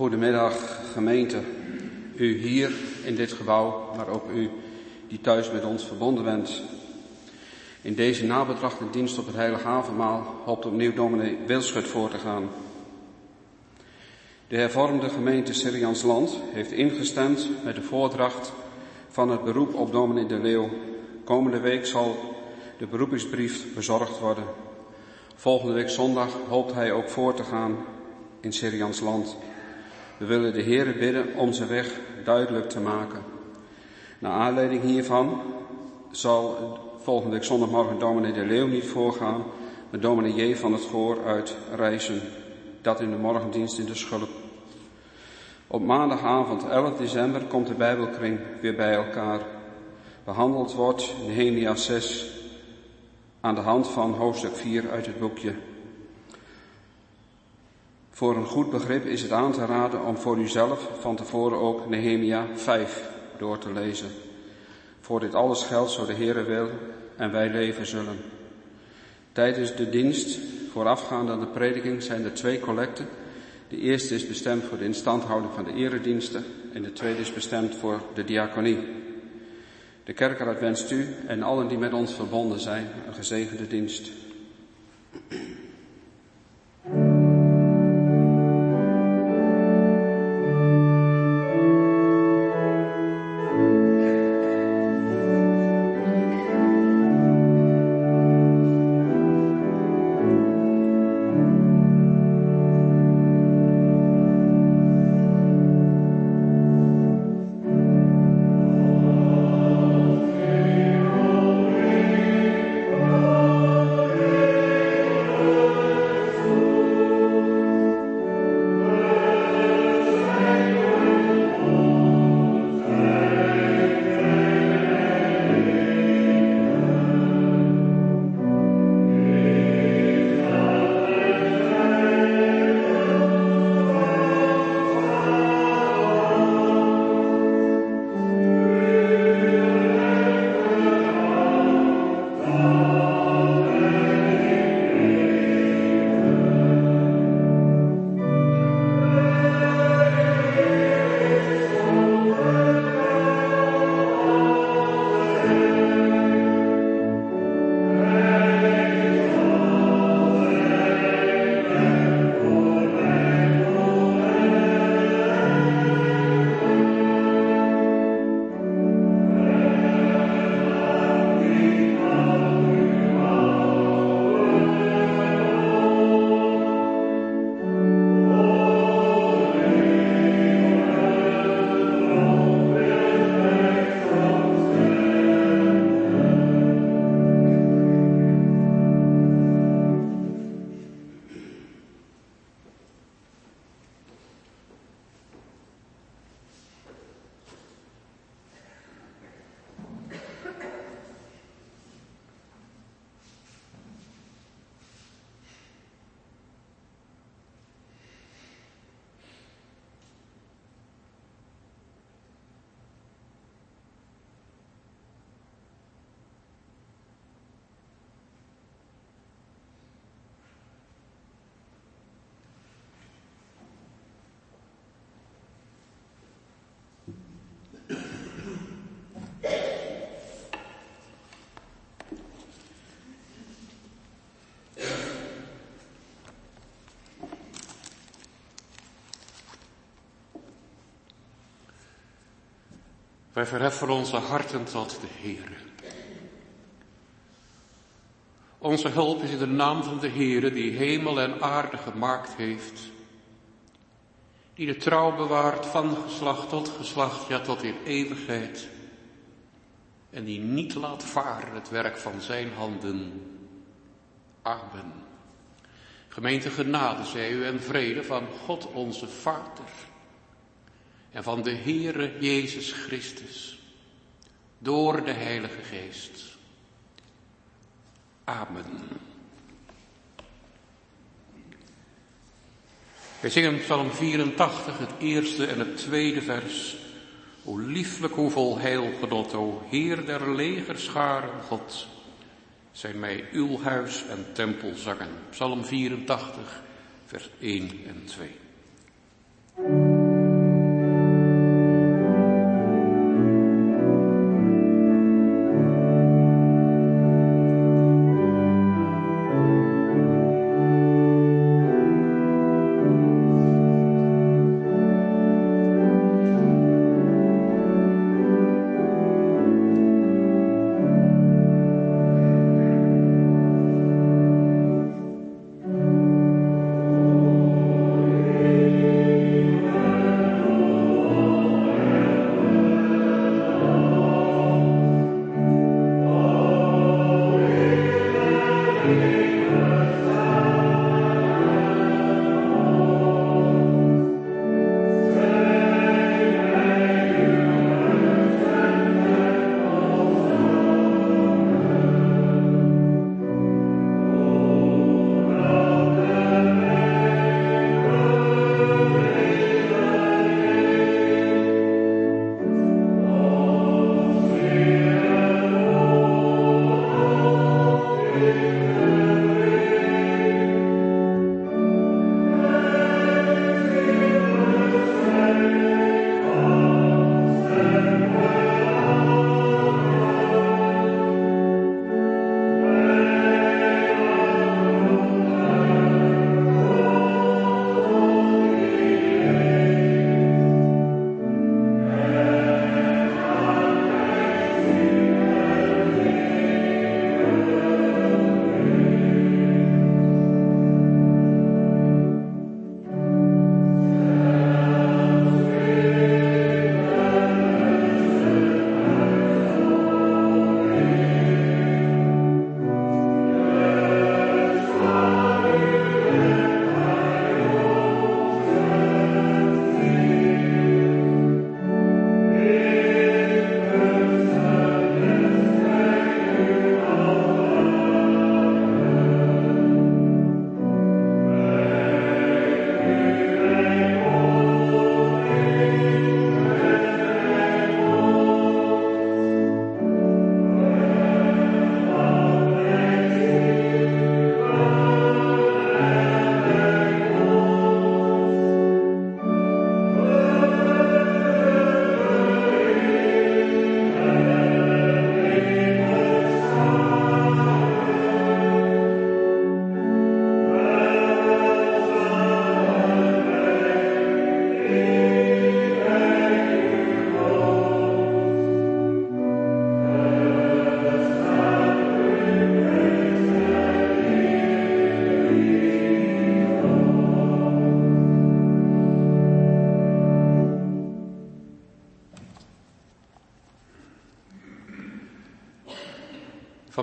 Goedemiddag gemeente, u hier in dit gebouw, maar ook u die thuis met ons verbonden bent. In deze nabetrachte dienst op het Heilige Avondmaal hoopt opnieuw dominee Wilschut voor te gaan. De hervormde gemeente Syriansland heeft ingestemd met de voordracht van het beroep op dominee de Leeuw. Komende week zal de beroepingsbrief bezorgd worden. Volgende week zondag hoopt hij ook voor te gaan in Syriansland. We willen de Heere bidden om zijn weg duidelijk te maken. Naar aanleiding hiervan zal volgende week zondagmorgen dominee de Leeuw niet voorgaan, maar dominee J. van het Goor uit Rijssen. Dat in de morgendienst in de Schulp. Op maandagavond 11 december komt de Bijbelkring weer bij elkaar. Behandeld wordt Nehemia 6 aan de hand van hoofdstuk 4 uit het boekje. Voor een goed begrip is het aan te raden om voor uzelf van tevoren ook Nehemia 5 door te lezen. Voor dit alles geldt zo de Heere wil en wij leven zullen. Tijdens de dienst, voorafgaand aan de prediking, zijn er twee collecten. De eerste is bestemd voor de instandhouding van de erediensten en de tweede is bestemd voor de diaconie. De kerkraad wenst u en allen die met ons verbonden zijn een gezegende dienst. Wij verheffen onze harten tot de Heere. Onze hulp is in de naam van de Heere die hemel en aarde gemaakt heeft. Die de trouw bewaart van geslacht tot geslacht, ja tot in eeuwigheid. En die niet laat varen het werk van zijn handen. Amen. Gemeente genade zij u en vrede van God onze Vader en van de Heere Jezus Christus door de Heilige Geest. Amen. Wij zingen Psalm 84, het eerste en het tweede vers. O lieflijk, hoe vol heilgenot, o Heer der legerscharen God, zijn mij uw huis en tempel zangen. Psalm 84, vers 1 en 2.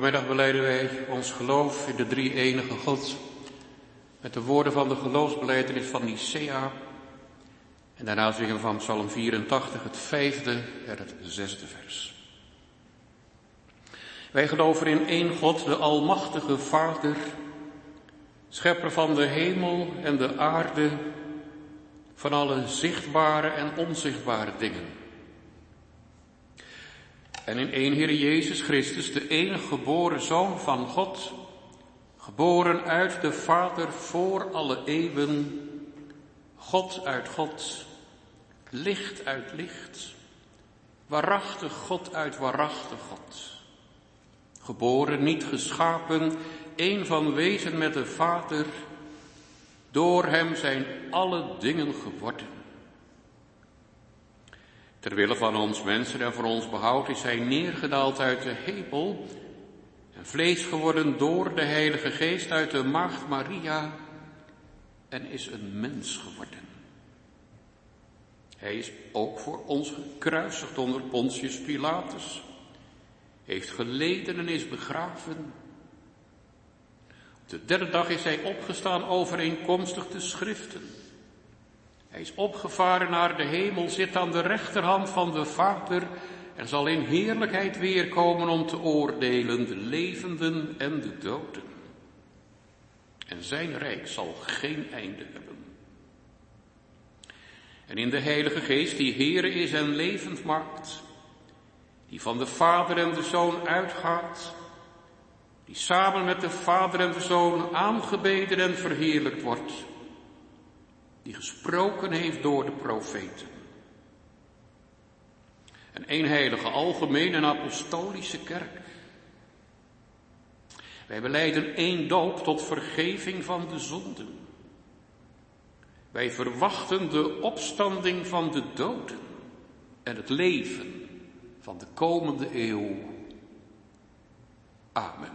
Vanmiddag beleiden wij ons geloof in de drie enige God met de woorden van de geloofsbeleidenis van Nicea en daarna zingen we van Psalm 84 het vijfde en het zesde vers. Wij geloven in één God, de Almachtige Vader, schepper van de hemel en de aarde, van alle zichtbare en onzichtbare dingen. En in één Heer Jezus Christus, de enige geboren Zoon van God, geboren uit de Vader voor alle eeuwen, God uit God, licht uit licht, waarachtig God uit waarachtig God. Geboren, niet geschapen, één van wezen met de Vader, door hem zijn alle dingen geworden. Terwille van ons mensen en voor ons behoud is hij neergedaald uit de hemel en vlees geworden door de Heilige Geest uit de maagd Maria en is een mens geworden. Hij is ook voor ons gekruisigd onder Pontius Pilatus, heeft geleden en is begraven. Op de derde dag is hij opgestaan overeenkomstig de schriften. Hij is opgevaren naar de hemel, zit aan de rechterhand van de Vader en zal in heerlijkheid weerkomen om te oordelen de levenden en de doden. En zijn rijk zal geen einde hebben. En in de Heilige Geest, die Heere is en levend maakt, die van de Vader en de Zoon uitgaat, die samen met de Vader en de Zoon aangebeden en verheerlijkt wordt, die gesproken heeft door de profeten. En één heilige algemene en apostolische kerk. Wij beleiden één doop tot vergeving van de zonden. Wij verwachten de opstanding van de doden en het leven van de komende eeuw. Amen.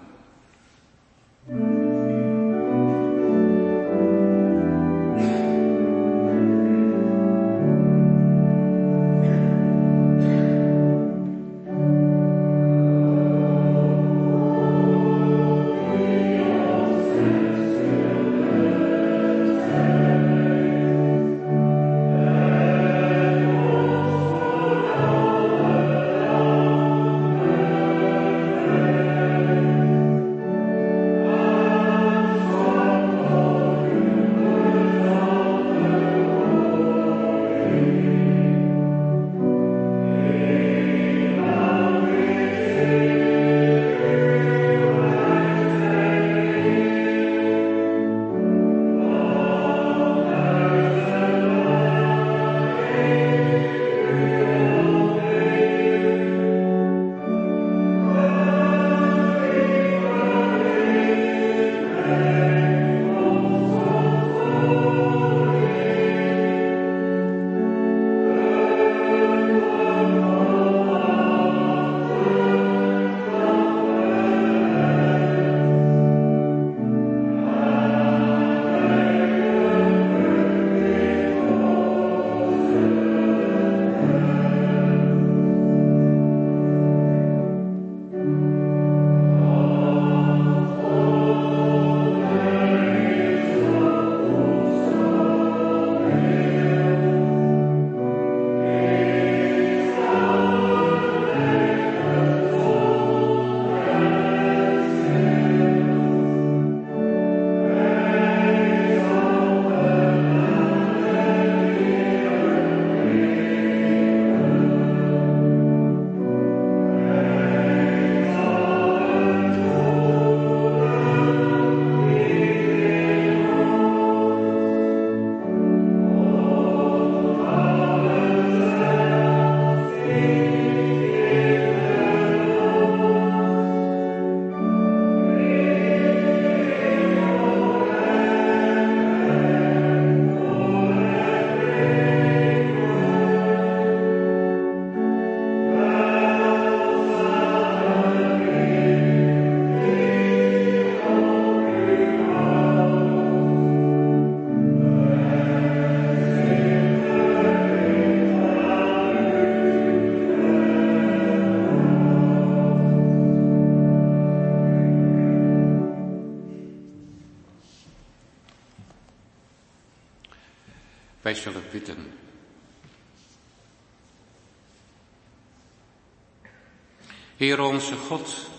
Heer onze God,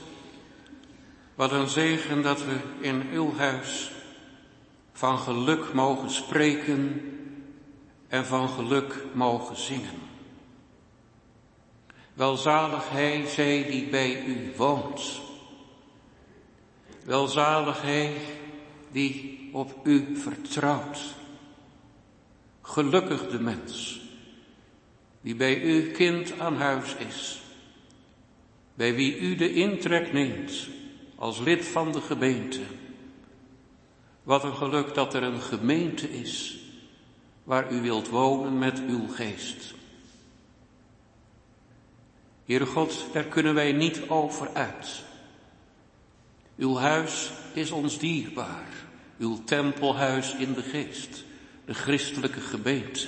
wat een zegen dat we in uw huis van geluk mogen spreken en van geluk mogen zingen. Welzalig hij zij die bij u woont. Welzalig hij die op u vertrouwt. Gelukkig de mens die bij uw kind aan huis is, bij wie u de intrek neemt als lid van de gemeente. Wat een geluk dat er een gemeente is waar u wilt wonen met uw geest. Heere God, daar kunnen wij niet over uit. Uw huis is ons dierbaar, uw tempelhuis in de geest, de christelijke gemeente.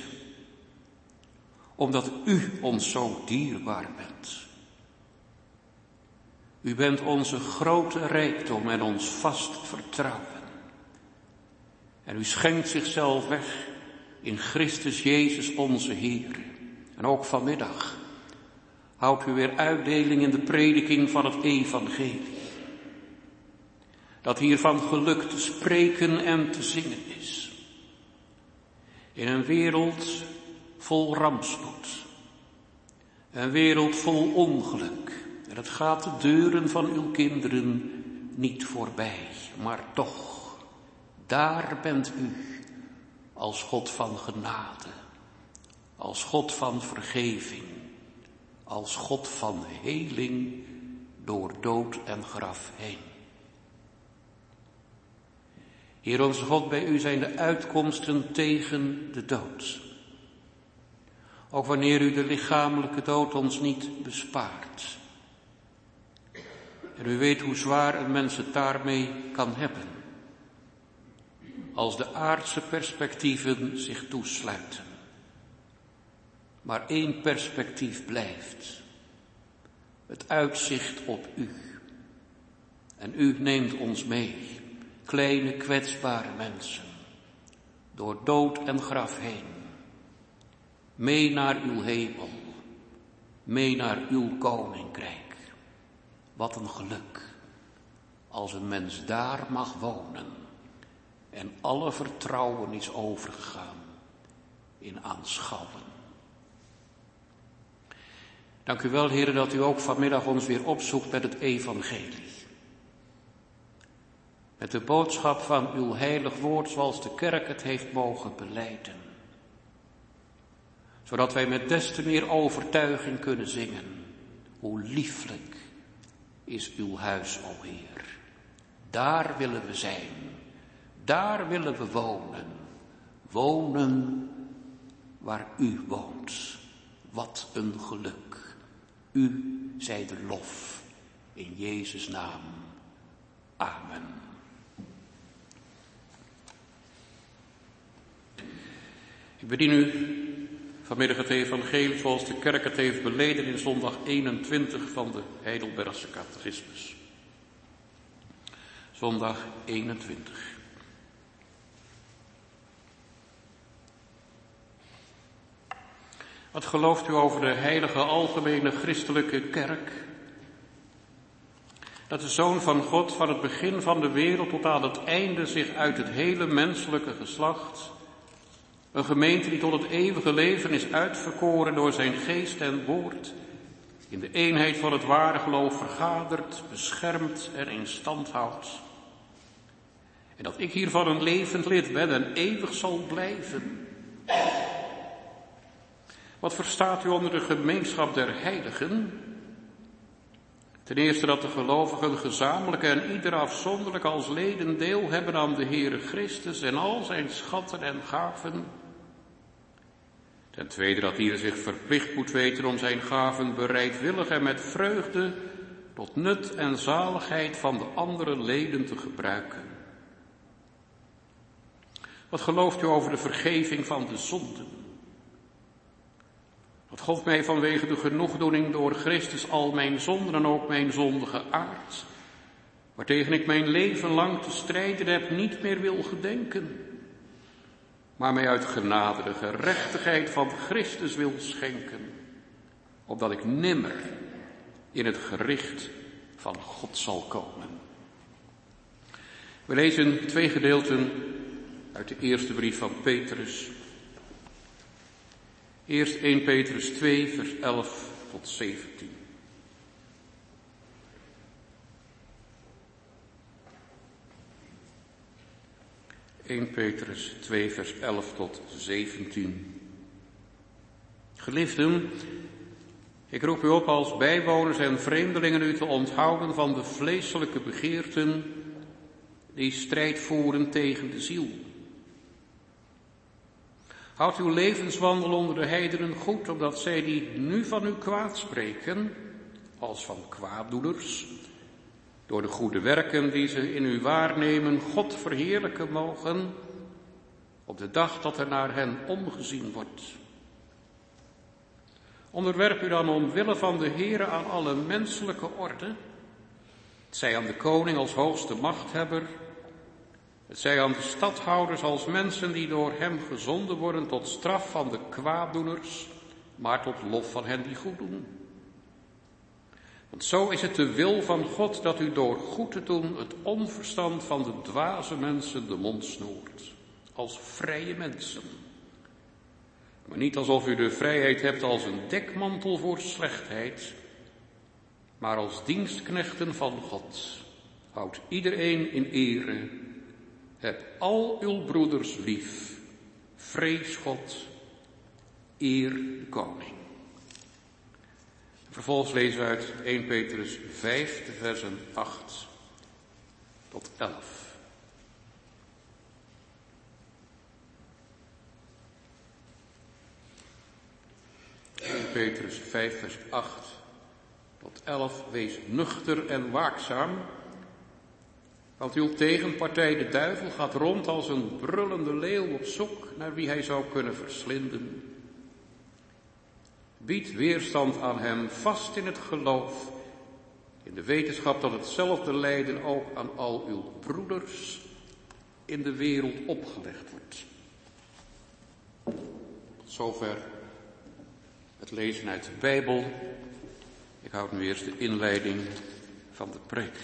Omdat u ons zo dierbaar bent. U bent onze grote rijkdom en ons vast vertrouwen. En u schenkt zichzelf weg in Christus Jezus onze Heer. En ook vanmiddag houdt u weer uitdeling in de prediking van het evangelie. Dat hier van geluk te spreken en te zingen is. In een wereld vol rampspoed. Een wereld vol ongeluk. En het gaat de deuren van uw kinderen niet voorbij. Maar toch, daar bent u als God van genade. Als God van vergeving als God van heling door dood en graf heen. Heer onze God, bij u zijn de uitkomsten tegen de dood. Ook wanneer u de lichamelijke dood ons niet bespaart. En u weet hoe zwaar een mens het daarmee kan hebben. Als de aardse perspectieven zich toesluiten. Maar één perspectief blijft. Het uitzicht op u. En u neemt ons mee, kleine kwetsbare mensen, door dood en graf heen. Mee naar uw hemel, mee naar uw koninkrijk. Wat een geluk als een mens daar mag wonen en alle vertrouwen is overgegaan in aanschouwen. Dank u wel, heren, dat u ook vanmiddag ons weer opzoekt met het evangelie. Met de boodschap van uw heilig woord zoals de kerk het heeft mogen beleiden. Zodat wij met des te meer overtuiging kunnen zingen. Hoe lieflijk is uw huis, o Heer. Daar willen we zijn. Daar willen we wonen. Wonen waar u woont. Wat een geluk. U zij de lof. In Jezus' naam. Amen. Ik bedien u vanmiddag het evangelie zoals de kerk het heeft beleden in zondag 21 van de Heidelbergse catechismus. Zondag 21. Wat gelooft u over de heilige algemene christelijke kerk? Dat de Zoon van God van het begin van de wereld tot aan het einde zich uit het hele menselijke geslacht, een gemeente die tot het eeuwige leven is uitverkoren door zijn geest en woord, in de eenheid van het ware geloof vergadert, beschermt en in stand houdt. En dat ik hiervan een levend lid ben en eeuwig zal blijven. Wat verstaat u onder de gemeenschap der heiligen? Ten eerste dat de gelovigen gezamenlijk en ieder afzonderlijk als leden deel hebben aan de Heere Christus en al zijn schatten en gaven. Ten tweede dat ieder zich verplicht moet weten om zijn gaven bereidwillig en met vreugde tot nut en zaligheid van de andere leden te gebruiken. Wat gelooft u over de vergeving van de zonden? Dat God mij vanwege de genoegdoening door Christus al mijn zonden en ook mijn zondige aard, waartegen ik mijn leven lang te strijden heb, niet meer wil gedenken. Maar mij uit genade de gerechtigheid van Christus wil schenken, opdat ik nimmer in het gericht van God zal komen. We lezen twee gedeelten uit de eerste brief van Petrus. Eerst 1 Petrus 2, vers 11 tot 17. 1 Petrus 2, vers 11 tot 17. Geliefden, ik roep u op als bijwoners en vreemdelingen u te onthouden van de vleeselijke begeerten die strijd voeren tegen de ziel. Houd uw levenswandel onder de heidenen goed, opdat zij die nu van u kwaad spreken, als van kwaaddoeners, door de goede werken die ze in u waarnemen, God verheerlijken mogen op de dag dat er naar hen omgezien wordt. Onderwerp u dan omwille van de Heere aan alle menselijke orde, het zij aan de koning als hoogste machthebber, het zij aan de stadhouders als mensen die door hem gezonden worden tot straf van de kwaaddoeners, maar tot lof van hen die goed doen. Want zo is het de wil van God dat u door goed te doen het onverstand van de dwaze mensen de mond snoert, als vrije mensen. Maar niet alsof u de vrijheid hebt als een dekmantel voor slechtheid, maar als dienstknechten van God. Houd iedereen in ere, heb al uw broeders lief, vrees God, eer de koning. Vervolgens lezen we uit 1 Petrus 5, de versen 8 tot 11. Petrus 5, vers 8 tot 11. Wees nuchter en waakzaam, want uw tegenpartij, de duivel, gaat rond als een brullende leeuw op zoek naar wie hij zou kunnen verslinden. Bied weerstand aan hem, vast in het geloof, in de wetenschap dat hetzelfde lijden ook aan al uw broeders in de wereld opgelegd wordt. Tot zover het lezen uit de Bijbel. Ik houd nu eerst de inleiding van de preek.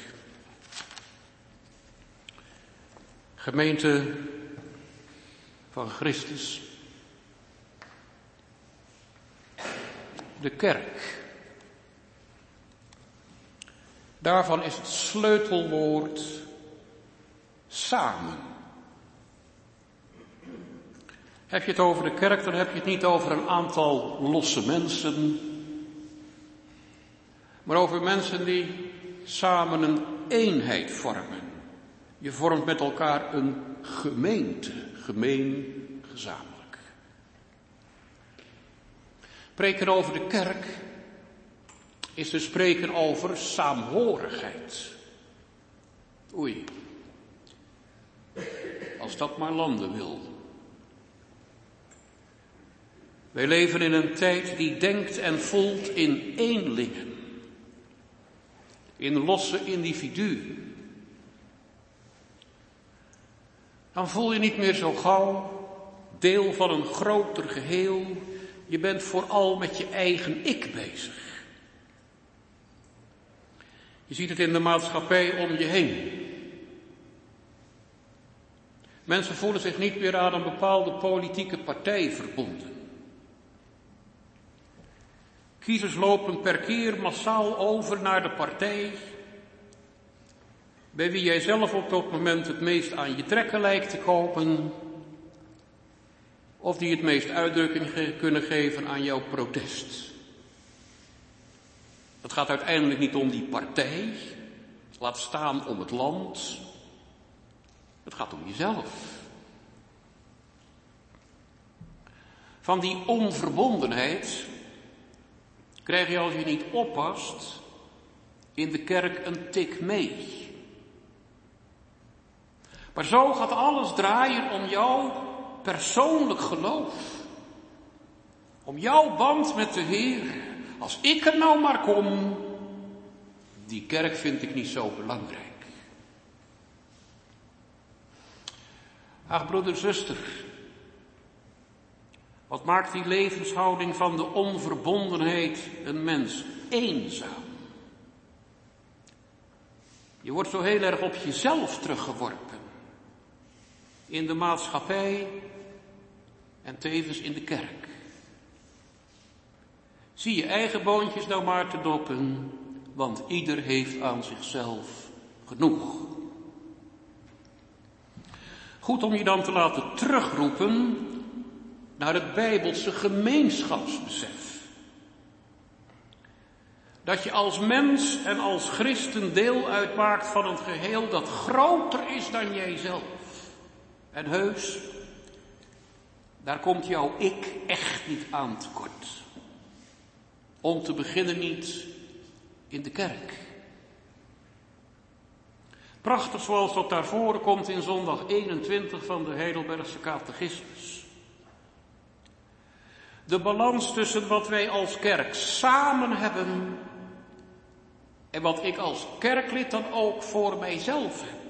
Gemeente van Christus. De kerk. Daarvan is het sleutelwoord samen. Heb je het over de kerk, dan heb je het niet over een aantal losse mensen, maar over mensen die samen een eenheid vormen. Je vormt met elkaar een gemeente, gemeen, gezamenlijk. Spreken over de kerk is te spreken over saamhorigheid. Oei, als dat maar landen wil. Wij leven in een tijd die denkt en voelt in eenlingen, in losse individuen. Dan voel je niet meer zo gauw deel van een groter geheel je bent vooral met je eigen ik bezig. Je ziet het in de maatschappij om je heen. Mensen voelen zich niet meer aan een bepaalde politieke partij verbonden. Kiezers lopen per keer massaal over naar de partij bij wie jij zelf op dat moment het meest aan je trekken lijkt te kopen of die het meest uitdrukking kunnen geven aan jouw protest. Het gaat uiteindelijk niet om die partij, laat staan om het land. Het gaat om jezelf. Van die onverbondenheid krijg je als je niet oppast in de kerk een tik mee. Maar zo gaat alles draaien om jou persoonlijk geloof. Om jouw band met de Heer. Als ik er nou maar kom, die kerk vind ik niet zo belangrijk. Ach, broeder, zuster, Wat maakt die levenshouding van de onverbondenheid een mens eenzaam? Je wordt zo heel erg op jezelf teruggeworpen. In de maatschappij en tevens in de kerk. Zie je eigen boontjes nou maar te doppen, want ieder heeft aan zichzelf genoeg. Goed om je dan te laten terugroepen naar het Bijbelse gemeenschapsbesef. Dat je als mens en als christen deel uitmaakt van een geheel dat groter is dan jijzelf. En heus, daar komt jouw ik echt niet aan tekort. Om te beginnen niet in de kerk. Prachtig zoals dat daar komt in zondag 21 van de Heidelbergse Catechismus. De balans tussen wat wij als kerk samen hebben en wat ik als kerklid dan ook voor mijzelf heb.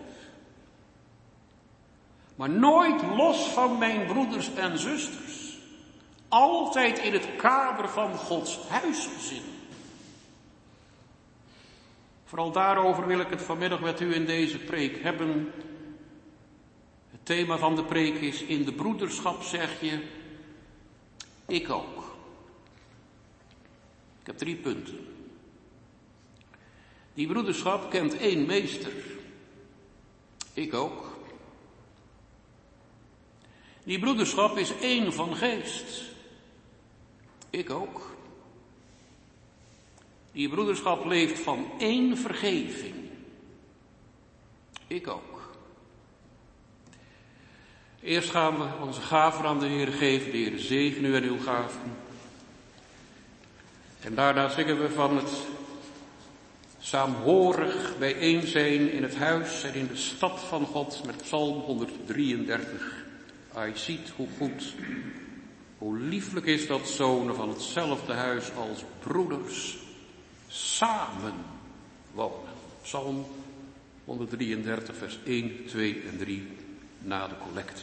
Maar nooit los van mijn broeders en zusters. Altijd in het kader van Gods huisgezin. Vooral daarover wil ik het vanmiddag met u in deze preek hebben. Het thema van de preek is in de broederschap zeg je, ik ook. Ik heb drie punten. Die broederschap kent één meester. Ik ook. Die broederschap is één van geest. Ik ook. Die broederschap leeft van één vergeving. Ik ook. Eerst gaan we onze gaven aan de Heer geven. De Heer zegen u en uw gaven. En daarna zingen we van het saamhorig bijeen zijn in het huis en in de stad van God met Psalm 133. Hij ziet hoe goed, hoe lieflijk is dat zonen van hetzelfde huis als broeders samen wonen. Psalm 133, vers 1, 2 en 3 na de collecte.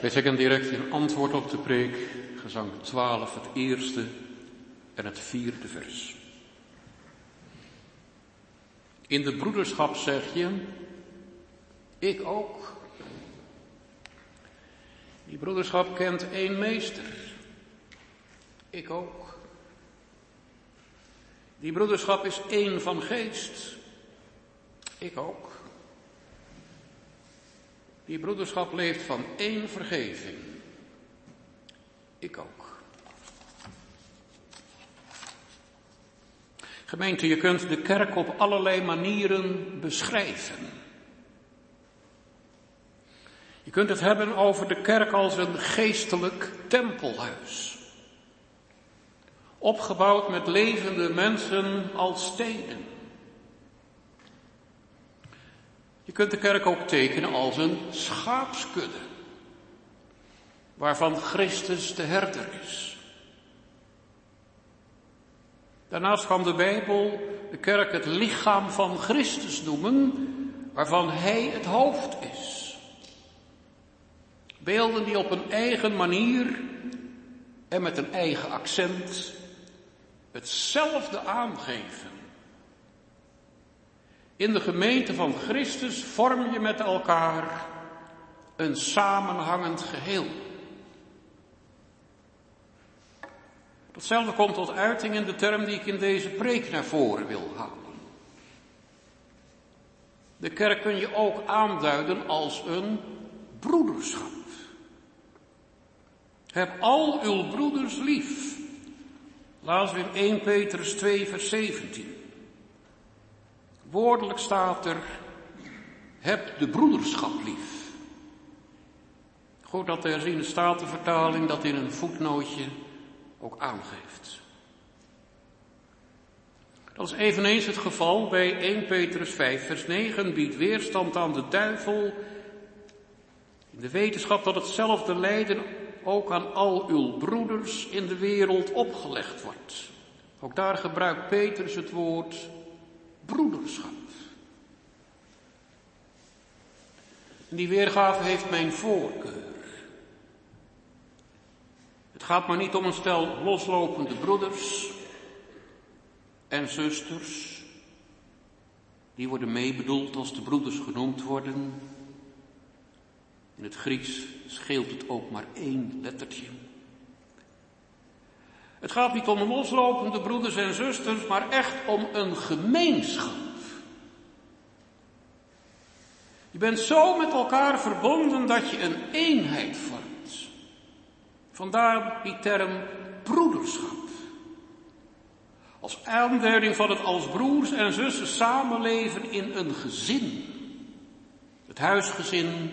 Wij zeggen direct in antwoord op de preek, gezang 12, het eerste en het vierde vers. In de broederschap zeg je, ik ook. Die broederschap kent één meester. Ik ook. Die broederschap is één van geest. Ik ook. Die broederschap leeft van één vergeving. Ik ook. Gemeente, je kunt de kerk op allerlei manieren beschrijven. Je kunt het hebben over de kerk als een geestelijk tempelhuis. Opgebouwd met levende mensen als steden. Je kunt de kerk ook tekenen als een schaapskudde. Waarvan Christus de herder is. Daarnaast kan de Bijbel de kerk het lichaam van Christus noemen, waarvan Hij het hoofd is. Beelden die op een eigen manier en met een eigen accent hetzelfde aangeven. In de gemeente van Christus vorm je met elkaar een samenhangend geheel. Hetzelfde komt tot uiting in de term die ik in deze preek naar voren wil halen. De kerk kun je ook aanduiden als een broederschap. Heb al uw broeders lief. Laten we in 1 Petrus 2, vers 17. Woordelijk staat er, heb de broederschap lief. Goed dat de herziene statenvertaling dat in een voetnootje ook aangeeft. Dat is eveneens het geval bij 1 Petrus 5, vers 9, biedt weerstand aan de duivel in de wetenschap dat hetzelfde lijden ook aan al uw broeders in de wereld opgelegd wordt. Ook daar gebruikt Petrus het woord broederschap. En die weergave heeft mijn voorkeur. Het gaat maar niet om een stel loslopende broeders en zusters. Die worden meebedoeld als de broeders genoemd worden. In het Grieks scheelt het ook maar één lettertje. Het gaat niet om loslopende broeders en zusters, maar echt om een gemeenschap. Je bent zo met elkaar verbonden dat je een eenheid vormt. Vandaar die term broederschap. Als aanduiding van het als broers en zussen samenleven in een gezin. Het huisgezin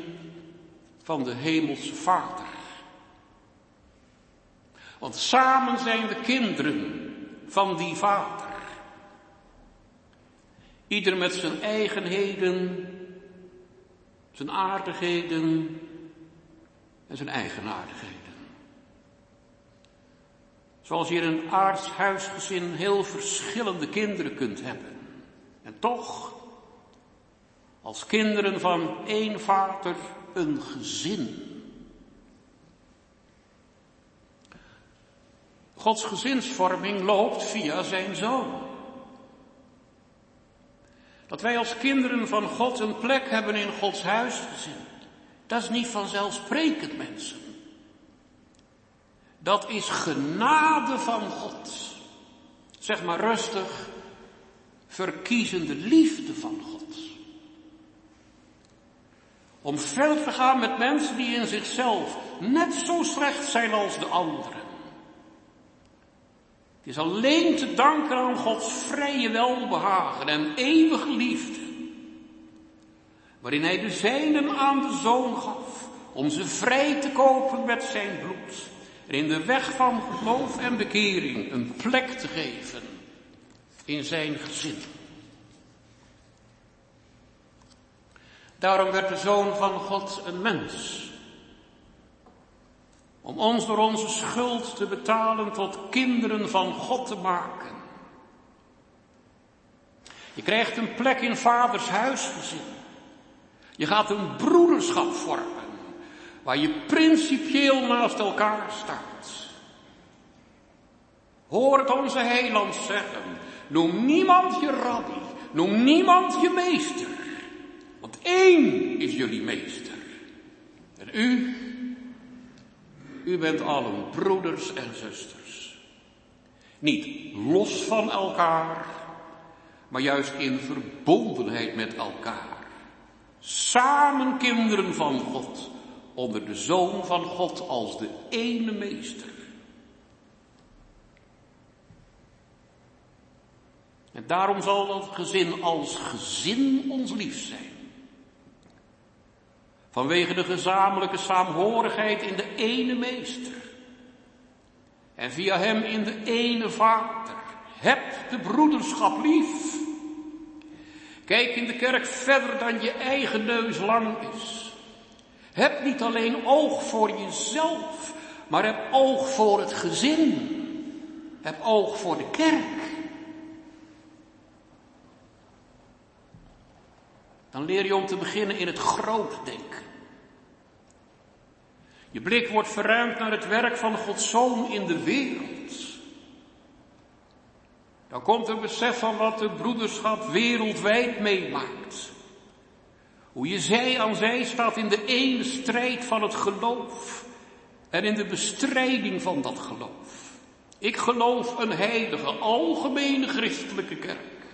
van de hemelse vader. Want samen zijn we kinderen van die vader. Ieder met zijn eigenheden, zijn aardigheden en zijn eigenaardigheden. Zoals je in een aards huisgezin heel verschillende kinderen kunt hebben. En toch, als kinderen van één vader, een gezin. Gods gezinsvorming loopt via zijn zoon. Dat wij als kinderen van God een plek hebben in Gods huisgezin. Dat is niet vanzelfsprekend, mensen. Dat is genade van God. Zeg maar rustig, verkiezende liefde van God. Om verder te gaan met mensen die in zichzelf net zo slecht zijn als de anderen. Is alleen te danken aan Gods vrije welbehagen en eeuwige liefde. Waarin Hij de zijnen aan de zoon gaf om ze vrij te kopen met zijn bloed en in de weg van geloof en bekering een plek te geven in zijn gezin. Daarom werd de Zoon van God een mens. Om ons door onze schuld te betalen tot kinderen van God te maken. Je krijgt een plek in vaders huisgezin. Je gaat een broederschap vormen waar je principieel naast elkaar staat. Hoor het onze heiland zeggen, noem niemand je rabbi, noem niemand je meester, want één is jullie meester. En u, u bent allen broeders en zusters. Niet los van elkaar, maar juist in verbondenheid met elkaar. Samen kinderen van God, onder de Zoon van God als de ene meester. En daarom zal dat gezin als gezin ons lief zijn. Vanwege de gezamenlijke saamhorigheid in de ene meester. En via hem in de ene vader. Heb de broederschap lief. Kijk in de kerk verder dan je eigen neus lang is. Heb niet alleen oog voor jezelf, maar heb oog voor het gezin. Heb oog voor de kerk. Dan leer je om te beginnen in het groot denken. Je blik wordt verruimd naar het werk van Gods Zoon in de wereld. Dan komt een besef van wat de broederschap wereldwijd meemaakt. Hoe je zij aan zij staat in de ene strijd van het geloof en in de bestrijding van dat geloof. Ik geloof een heilige, algemene christelijke kerk.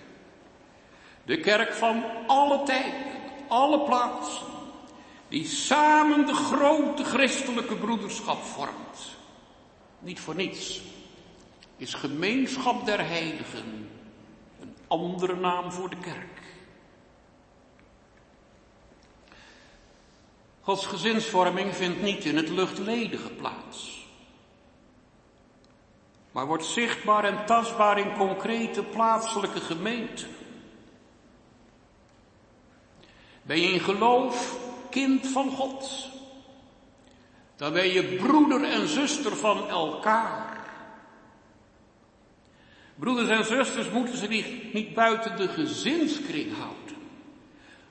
De kerk van alle tijden, alle plaatsen, die samen de grote christelijke broederschap vormt. Niet voor niets is gemeenschap der heiligen een andere naam voor de kerk. Gods gezinsvorming vindt niet in het luchtledige plaats, maar wordt zichtbaar en tastbaar in concrete plaatselijke gemeenten. Ben je in geloof kind van God, dan ben je broeder en zuster van elkaar. Broeders en zusters moeten ze niet, niet buiten de gezinskring houden,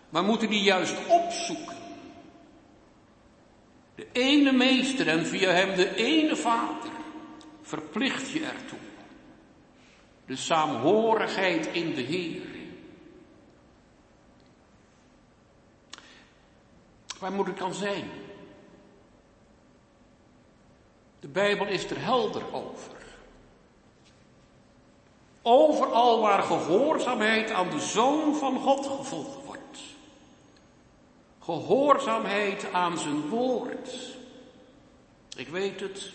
maar moeten die juist opzoeken. De ene meester en via hem de ene vader verplicht je ertoe. De saamhorigheid in de Heer. Waar moet het dan zijn? De Bijbel is er helder over. Overal waar gehoorzaamheid aan de Zoon van God gevonden wordt. Gehoorzaamheid aan zijn woord. Ik weet het.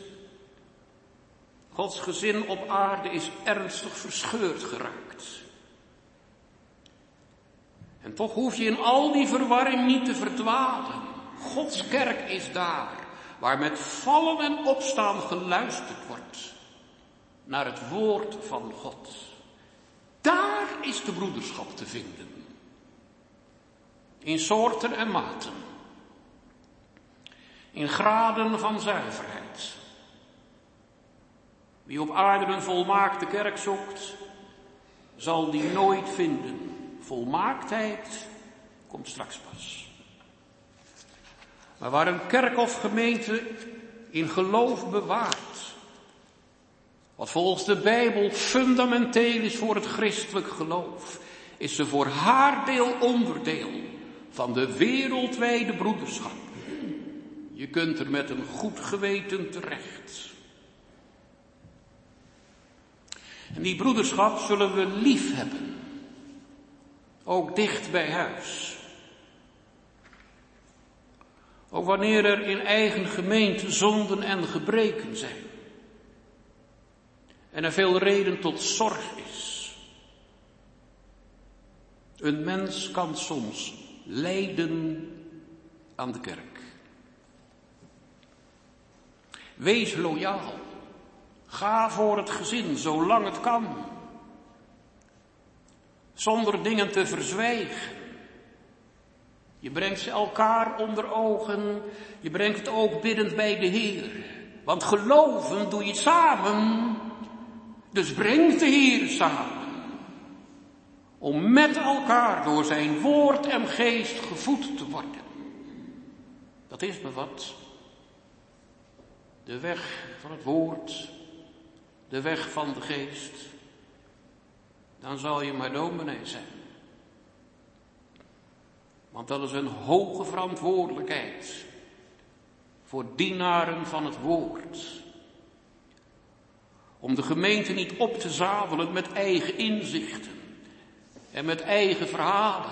Gods gezin op aarde is ernstig verscheurd geraakt. En toch hoef je in al die verwarring niet te verdwalen. Gods kerk is daar, waar met vallen en opstaan geluisterd wordt naar het woord van God. Daar is de broederschap te vinden. In soorten en maten. In graden van zuiverheid. Wie op aarde een volmaakte kerk zoekt, zal die nooit vinden. Volmaaktheid komt straks pas. Maar waar een kerk of gemeente in geloof bewaart, wat volgens de Bijbel fundamenteel is voor het christelijk geloof, is ze voor haar deel onderdeel van de wereldwijde broederschap. Je kunt er met een goed geweten terecht. En die broederschap zullen we lief hebben. Ook dicht bij huis. Ook wanneer er in eigen gemeente zonden en gebreken zijn. En er veel reden tot zorg is. Een mens kan soms lijden aan de kerk. Wees loyaal. Ga voor het gezin zolang het kan zonder dingen te verzwijgen. Je brengt ze elkaar onder ogen, je brengt het ook biddend bij de Heer. Want geloven doe je samen, dus breng de Heer samen. Om met elkaar door zijn woord en geest gevoed te worden. Dat is me wat. de weg van het woord, de weg van de geest, dan zal je maar dominee zijn. Want dat is een hoge verantwoordelijkheid voor dienaren van het woord. Om de gemeente niet op te zadelen met eigen inzichten en met eigen verhalen,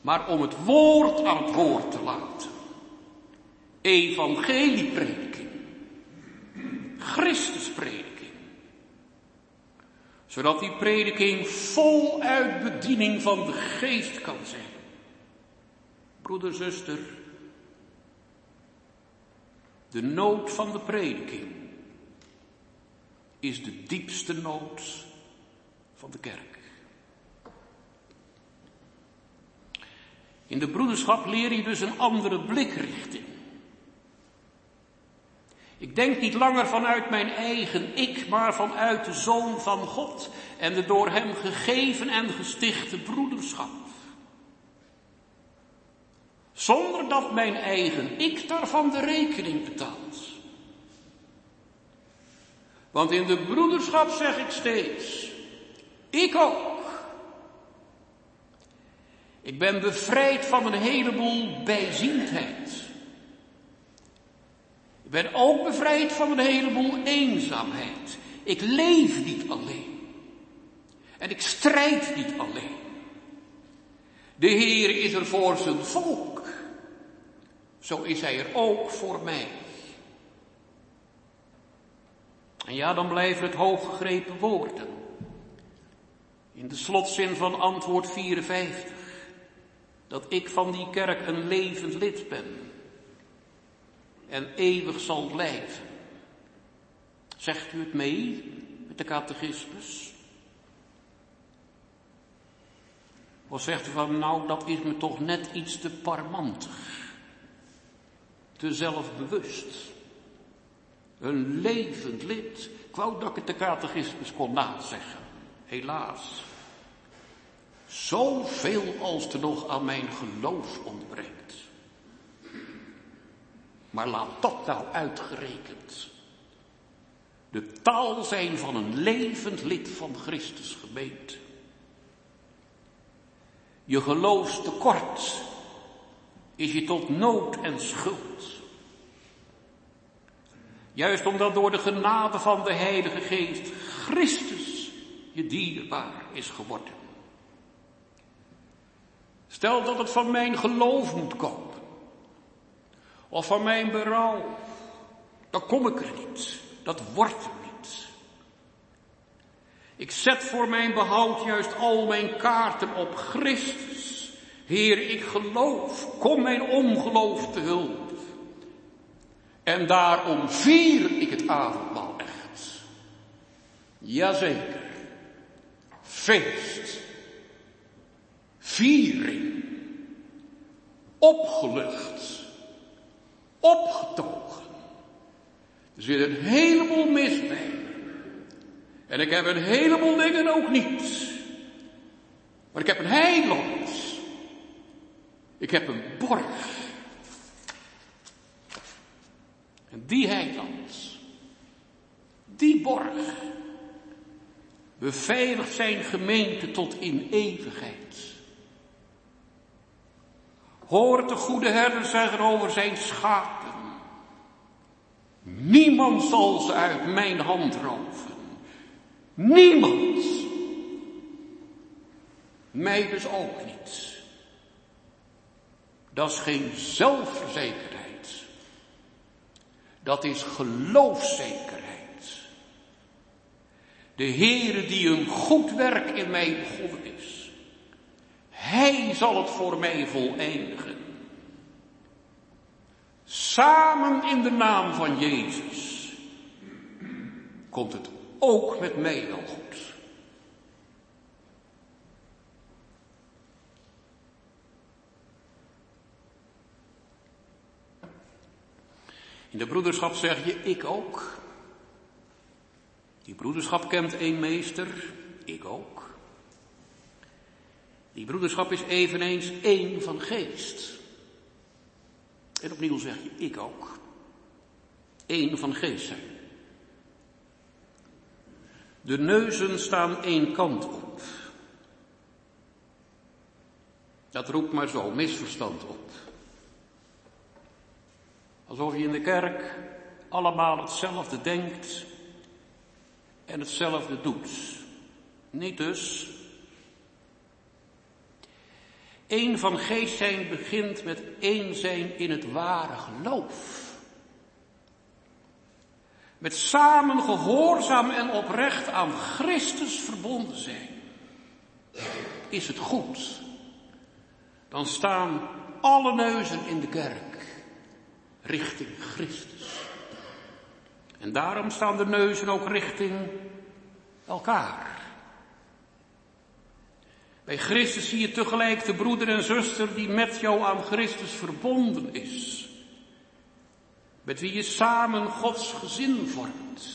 maar om het woord aan het woord te laten. Evangelieprediking, Christusprediking. Zodat die prediking voluit bediening van de geest kan zijn. Broeder, zuster, de nood van de prediking is de diepste nood van de kerk. In de broederschap leer je dus een andere blikrichting. Ik denk niet langer vanuit mijn eigen ik, maar vanuit de Zoon van God en de door Hem gegeven en gestichte broederschap. Zonder dat mijn eigen ik daarvan de rekening betaalt. Want in de broederschap zeg ik steeds, ik ook. Ik ben bevrijd van een heleboel bijziendheid. Ik ben ook bevrijd van een heleboel eenzaamheid. Ik leef niet alleen. En ik strijd niet alleen. De Heer is er voor zijn volk. Zo is Hij er ook voor mij. En ja, dan blijven het hooggegrepen woorden. In de slotzin van antwoord 54. Dat ik van die kerk een levend lid ben. En eeuwig zal blijven. Zegt u het mee met de catechismus? Of zegt u van, nou, dat is me toch net iets te parmantig. Te zelfbewust. Een levend lid. Ik wou dat ik het de catechismus kon nazeggen. Helaas. Zoveel als er nog aan mijn geloof ontbreekt. Maar laat dat nou uitgerekend. De taal zijn van een levend lid van Christus gemeente. Je geloofstekort is je tot nood en schuld. Juist omdat door de genade van de Heilige Geest Christus je dierbaar is geworden. Stel dat het van mijn geloof moet komen. Of van mijn berouw. Dan kom ik er niet. Dat wordt er niet. Ik zet voor mijn behoud juist al mijn kaarten op Christus. Heer, ik geloof. Kom mijn ongeloof te hulp. En daarom vier ik het avondmaal echt. Jazeker. Feest. Viering. Opgelucht. Opgetogen. Er zit een heleboel mis bij. En ik heb een heleboel dingen ook niet. Maar ik heb een heiland. Ik heb een borg. En die heiland, die borg, beveiligt zijn gemeente tot in eeuwigheid. Hoort de goede herder zeggen over zijn schapen. Niemand zal ze uit mijn hand roven. Niemand. Mij dus ook niet. Dat is geen zelfverzekerdheid. Dat is geloofzekerheid. De Heere die een goed werk in mij begonnen is. Hij zal het voor mij voleindigen. Samen in de naam van Jezus komt het ook met mij wel goed. In de broederschap zeg je, ik ook. Die broederschap kent één meester, ik ook. Die broederschap is eveneens één van geest. En opnieuw zeg je, ik ook. één van geest zijn. De neuzen staan één kant op. Dat roept maar zo misverstand op. Alsof je in de kerk allemaal hetzelfde denkt en hetzelfde doet. Niet dus. Eén van geest zijn begint met één zijn in het ware geloof. Met samen gehoorzaam en oprecht aan Christus verbonden zijn. Is het goed? Dan staan alle neuzen in de kerk richting Christus. En daarom staan de neuzen ook richting elkaar. Bij Christus zie je tegelijk de broeder en zuster die met jou aan Christus verbonden is. Met wie je samen Gods gezin vormt.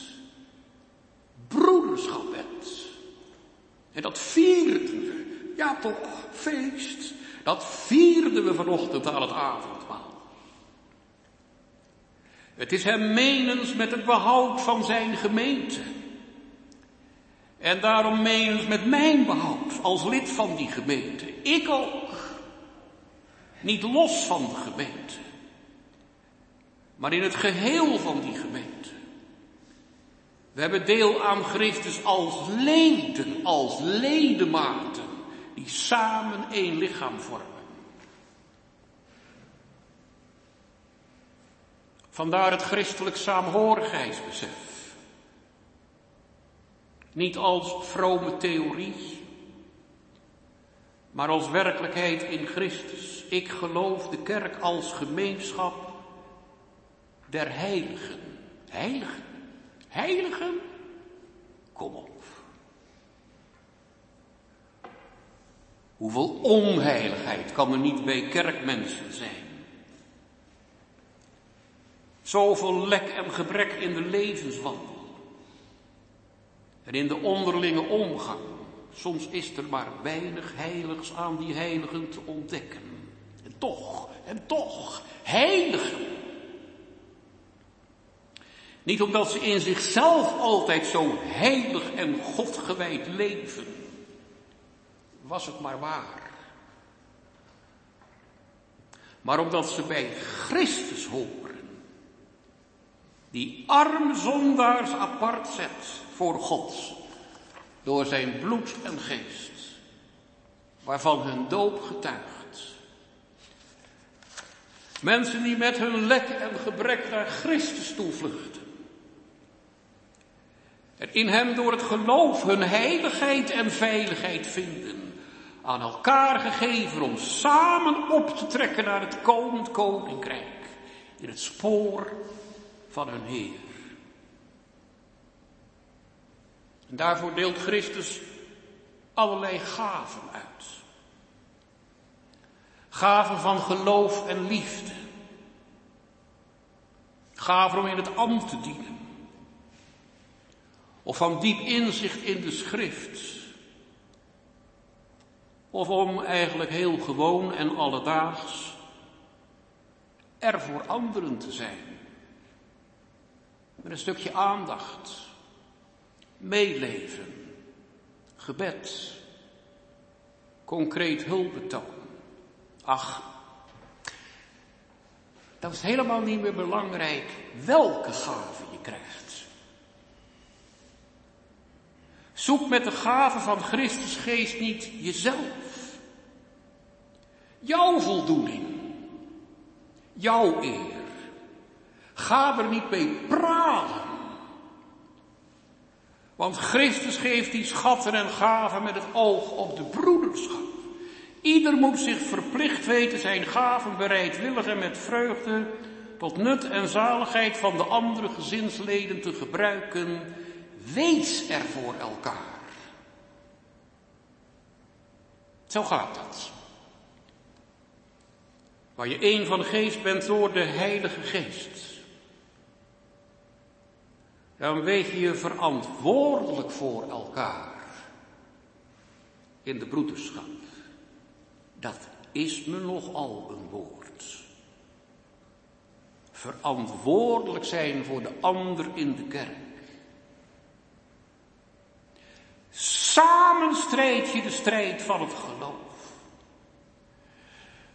Broederschap bent. En dat vierden we. Ja toch, feest. Dat vierden we vanochtend aan het avondmaal. Het is hem menens met het behoud van zijn gemeente. En daarom menens met mijn behoud als lid van die gemeente. Ik ook. Niet los van de gemeente. Maar in het geheel van die gemeente. We hebben deel aan Christus als leden, als ledematen, die samen één lichaam vormen. Vandaar het christelijk saamhorigheidsbesef. Niet als vrome theorie, maar als werkelijkheid in Christus. Ik geloof de kerk als gemeenschap der heiligen. Heiligen? Heiligen? Kom op. Hoeveel onheiligheid kan er niet bij kerkmensen zijn? Zoveel lek en gebrek in de levenswandel. En in de onderlinge omgang. Soms is er maar weinig heiligs aan die heiligen te ontdekken. En toch, en toch, heiligen. Niet omdat ze in zichzelf altijd zo heilig en godgewijd leven. Was het maar waar. Maar omdat ze bij Christus horen die arm zondaars apart zet voor God, door zijn bloed en geest, waarvan hun doop getuigt. Mensen die met hun lek en gebrek naar Christus toevluchten. En in hem door het geloof hun heiligheid en veiligheid vinden. Aan elkaar gegeven om samen op te trekken naar het komend koninkrijk. In het spoor van hun Heer. En daarvoor deelt Christus allerlei gaven uit. Gaven van geloof en liefde. Gaven om in het ambt te dienen. Of van diep inzicht in de schrift. Of om eigenlijk heel gewoon en alledaags er voor anderen te zijn. Met een stukje aandacht, meeleven, gebed, concreet hulpbetoon. Ach, dat is helemaal niet meer belangrijk welke gave je krijgt. Zoek met de gave van Christus geest niet jezelf. Jouw voldoening. Jouw eer. Ga er niet mee pralen. Want Christus geeft die schatten en gaven met het oog op de broederschap. Ieder moet zich verplicht weten zijn gaven bereidwillig en met vreugde tot nut en zaligheid van de andere gezinsleden te gebruiken. Wees er voor elkaar. Zo gaat dat. Waar je één van geest bent door de Heilige Geest dan weeg je je verantwoordelijk voor elkaar in de broederschap. Dat is me nogal een woord. verantwoordelijk zijn voor de ander in de kerk. Samen strijd je de strijd van het geloof.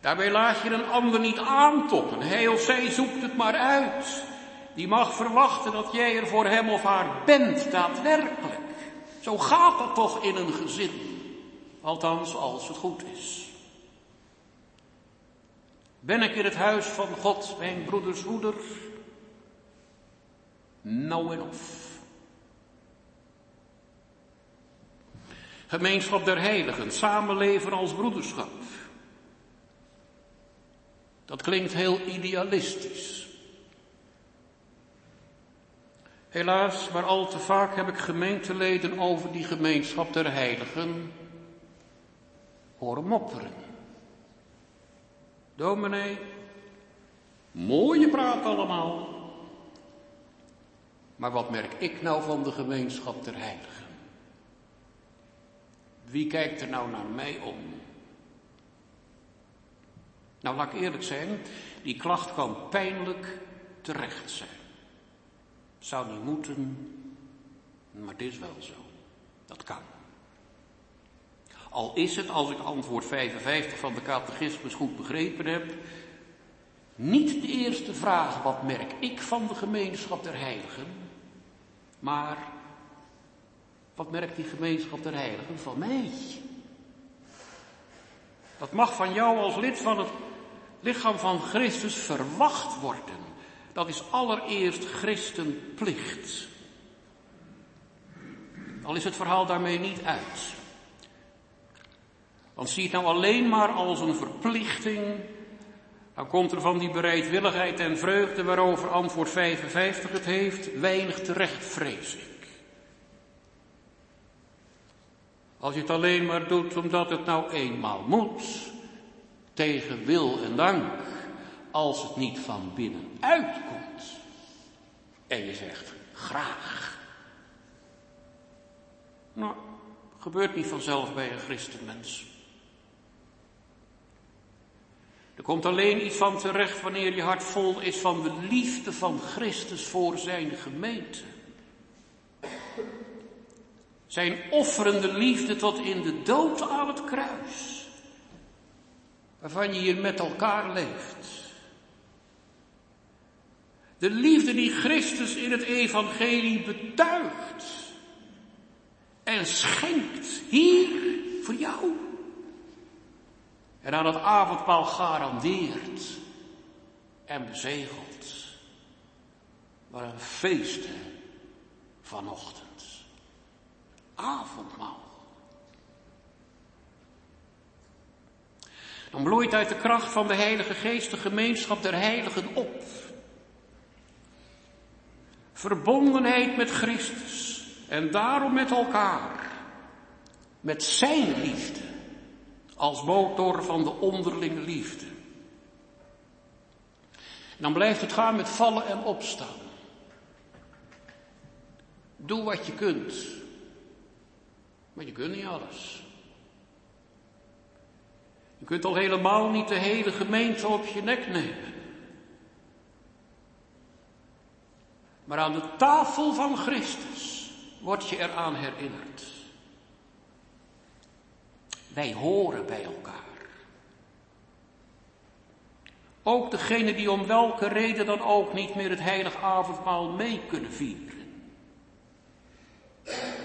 Daarbij laat je een ander niet aantoppen. Hij of zij zoekt het maar uit. Die mag verwachten dat jij er voor hem of haar bent, daadwerkelijk. Zo gaat dat toch in een gezin. Althans, als het goed is. Ben ik in het huis van God, mijn broeders, moeder? Nou en of. Gemeenschap der heiligen, samenleven als broederschap. Dat klinkt heel idealistisch. Helaas, maar al te vaak heb ik gemeenteleden over die gemeenschap der heiligen horen mopperen. Dominee, mooie praat allemaal. Maar wat merk ik nou van de gemeenschap der heiligen? Wie kijkt er nou naar mij om? Nou, laat ik eerlijk zijn, die klacht kan pijnlijk terecht zijn. Zou niet moeten, maar het is wel zo. Dat kan. Al is het, als ik antwoord 55 van de catechismus goed begrepen heb, niet de eerste vraag wat merk ik van de gemeenschap der heiligen, maar wat merkt die gemeenschap der heiligen van mij? Dat mag van jou als lid van het lichaam van Christus verwacht worden. Dat is allereerst christenplicht. Al is het verhaal daarmee niet uit. Want zie het nou alleen maar als een verplichting, dan komt er van die bereidwilligheid en vreugde waarover antwoord 55 het heeft, weinig terecht, vrees ik. Als je het alleen maar doet omdat het nou eenmaal moet, tegen wil en dank, als het niet van binnenuit komt. En je zegt graag. Nou, gebeurt niet vanzelf bij een christenmens. Er komt alleen iets van terecht wanneer je hart vol is van de liefde van Christus voor zijn gemeente. Zijn offerende liefde tot in de dood aan het kruis. Waarvan je hier met elkaar leeft. De liefde die Christus in het evangelie betuigt. En schenkt hier voor jou. En aan het avondmaal garandeert en bezegelt. Wat een feest vanochtend avondmaal. Dan bloeit uit de kracht van de Heilige Geest de gemeenschap der heiligen op. Verbondenheid met Christus en daarom met elkaar. Met zijn liefde als motor van de onderlinge liefde. Dan blijft het gaan met vallen en opstaan. Doe wat je kunt. Maar je kunt niet alles. Je kunt al helemaal niet de hele gemeente op je nek nemen. Maar aan de tafel van Christus word je eraan herinnerd. Wij horen bij elkaar. Ook degenen die om welke reden dan ook niet meer het heilige avondmaal mee kunnen vieren.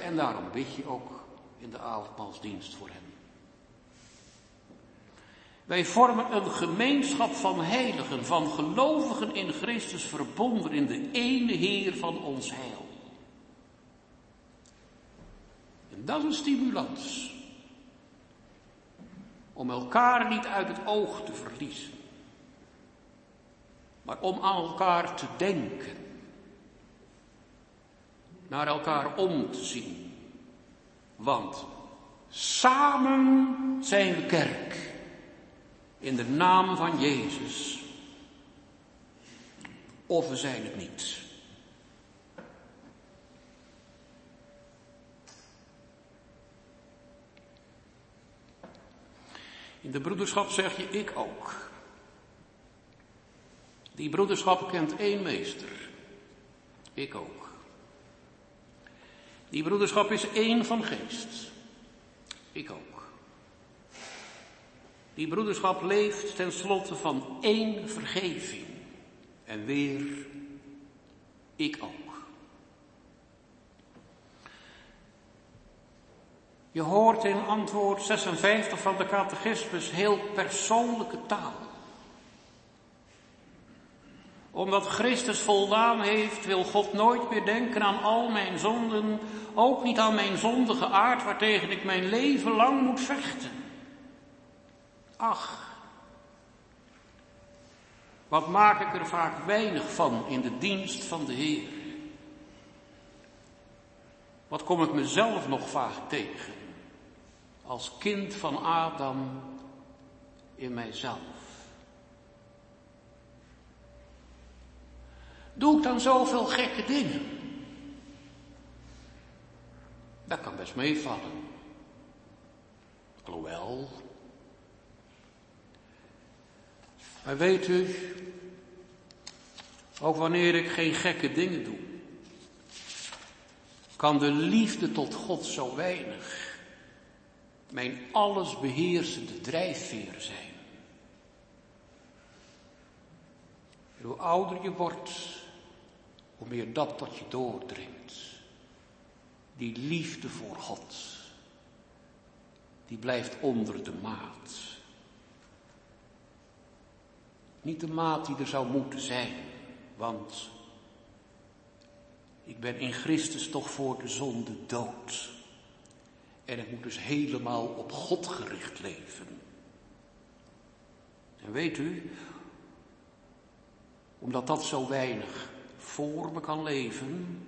En daarom bid je ook in de avondmaalsdienst voor hem. Wij vormen een gemeenschap van heiligen, van gelovigen in Christus verbonden in de ene Heer van ons heil. En dat is een stimulans. Om elkaar niet uit het oog te verliezen. Maar om aan elkaar te denken. Naar elkaar om te zien. Want samen zijn we kerk. In de naam van Jezus. Of we zijn het niet. In de broederschap zeg je ik ook. Die broederschap kent één meester. Ik ook. Die broederschap is één van geest. Ik ook. Die broederschap leeft tenslotte van één vergeving. En weer, ik ook. Je hoort in antwoord 56 van de catechismus heel persoonlijke taal. Omdat Christus voldaan heeft, wil God nooit meer denken aan al mijn zonden, ook niet aan mijn zondige aard waartegen ik mijn leven lang moet vechten. Ach, wat maak ik er vaak weinig van in de dienst van de Heer. Wat kom ik mezelf nog vaak tegen als kind van Adam in mijzelf. Doe ik dan zoveel gekke dingen? Dat kan best meevallen. Alhoewel. Maar weet u, ook wanneer ik geen gekke dingen doe, kan de liefde tot God zo weinig mijn allesbeheersende drijfveer zijn. hoe ouder je wordt, hoe meer dat tot je doordringt. Die liefde voor God, die blijft onder de maat. Niet de maat die er zou moeten zijn, want ik ben in Christus toch voor de zonde dood. En ik moet dus helemaal op God gericht leven. En weet u, omdat dat zo weinig voor me kan leven,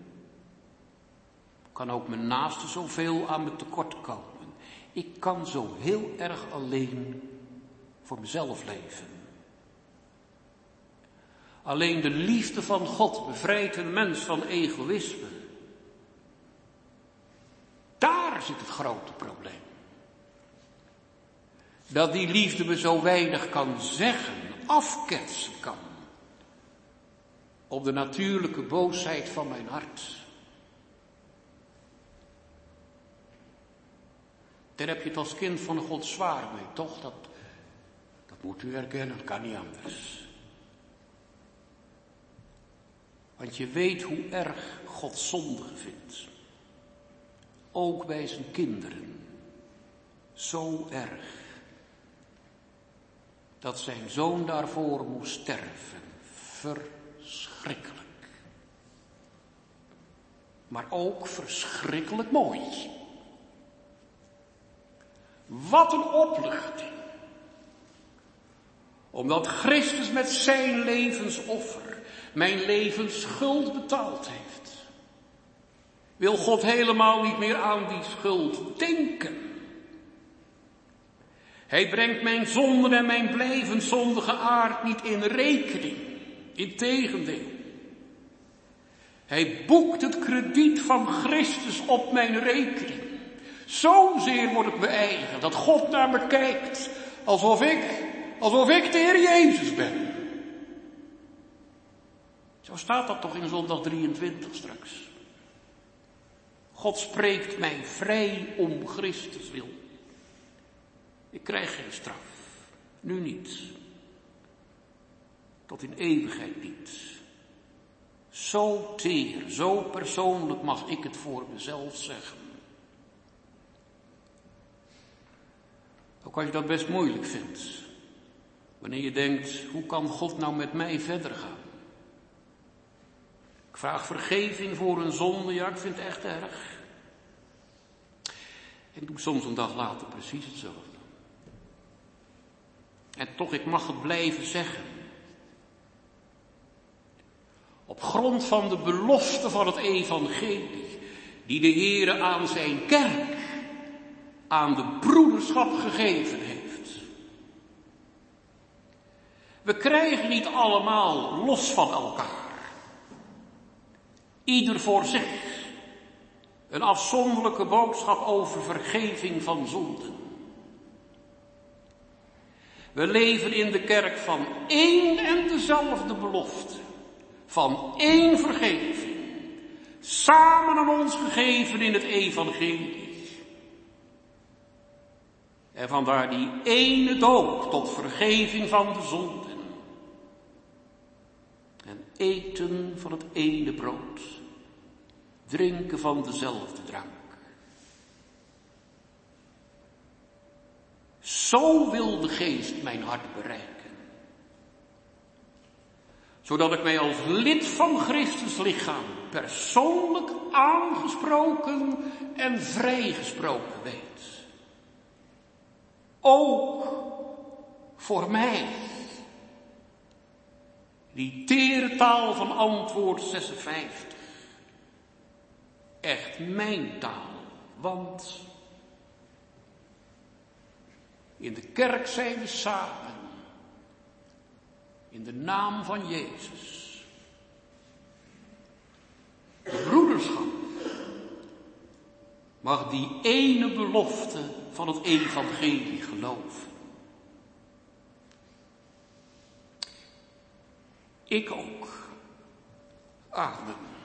kan ook mijn naaste zoveel aan me tekort komen. Ik kan zo heel erg alleen voor mezelf leven. Alleen de liefde van God bevrijdt een mens van egoïsme. Daar zit het grote probleem. Dat die liefde me zo weinig kan zeggen, afketsen kan. Op de natuurlijke boosheid van mijn hart. Daar heb je het als kind van God zwaar mee, toch? Dat, dat moet u erkennen, dat kan niet anders. Want je weet hoe erg God zondigen vindt ook bij zijn kinderen, zo erg dat zijn zoon daarvoor moest sterven. Verschrikkelijk. Maar ook verschrikkelijk mooi. Wat een opluchting. Omdat Christus met zijn levensoffer mijn levensschuld betaald heeft wil God helemaal niet meer aan die schuld denken. Hij brengt mijn zonden en mijn blijvend zondige aard niet in rekening. Integendeel. Hij boekt het krediet van Christus op mijn rekening. Zozeer word ik me eigen dat God naar me kijkt alsof ik, alsof ik de Heer Jezus ben. Zo staat dat toch in zondag 23 straks. God spreekt mij vrij om Christus wil. Ik krijg geen straf. Nu niet. Tot in eeuwigheid niet. Zo teer, zo persoonlijk mag ik het voor mezelf zeggen. Ook als je dat best moeilijk vindt. Wanneer je denkt, hoe kan God nou met mij verder gaan? Vraag vergeving voor een zonde, ja, ik vind het echt erg. Ik doe soms een dag later precies hetzelfde. En toch, ik mag het blijven zeggen. Op grond van de belofte van het evangelie, die de Heere aan zijn kerk, aan de broederschap gegeven heeft. We krijgen niet allemaal los van elkaar. Ieder voor zich. Een afzonderlijke boodschap over vergeving van zonden. We leven in de kerk van één en dezelfde belofte. Van één vergeving. Samen aan ons gegeven in het evangelie. En vandaar die ene doop tot vergeving van de zonden. En eten van het ene brood. Drinken van dezelfde drank. Zo wil de geest mijn hart bereiken. Zodat ik mij als lid van Christus lichaam persoonlijk aangesproken en vrijgesproken weet. Ook voor mij. Die tere taal van antwoord 56. Echt mijn taal, want in de kerk zijn we samen. In de naam van Jezus. De broederschap mag die ene belofte van het evangelie geloven. Ik ook. Amen.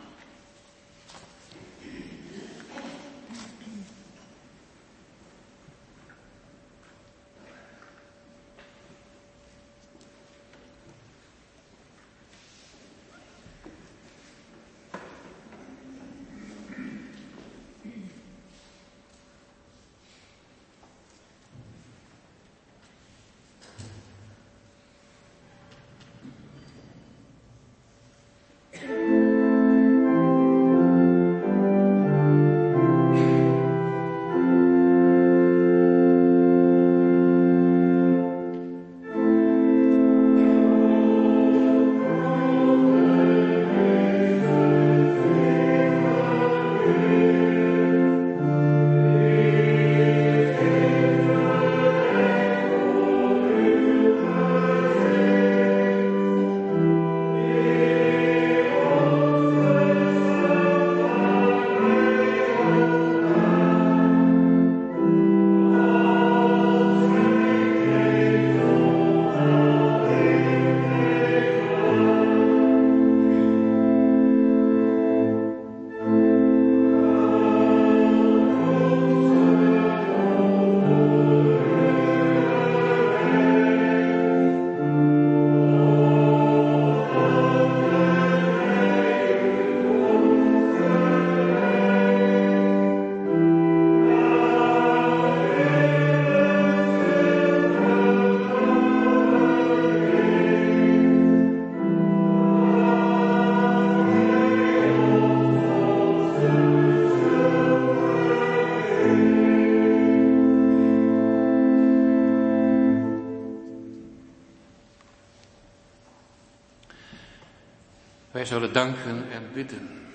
Wij zullen danken en bidden.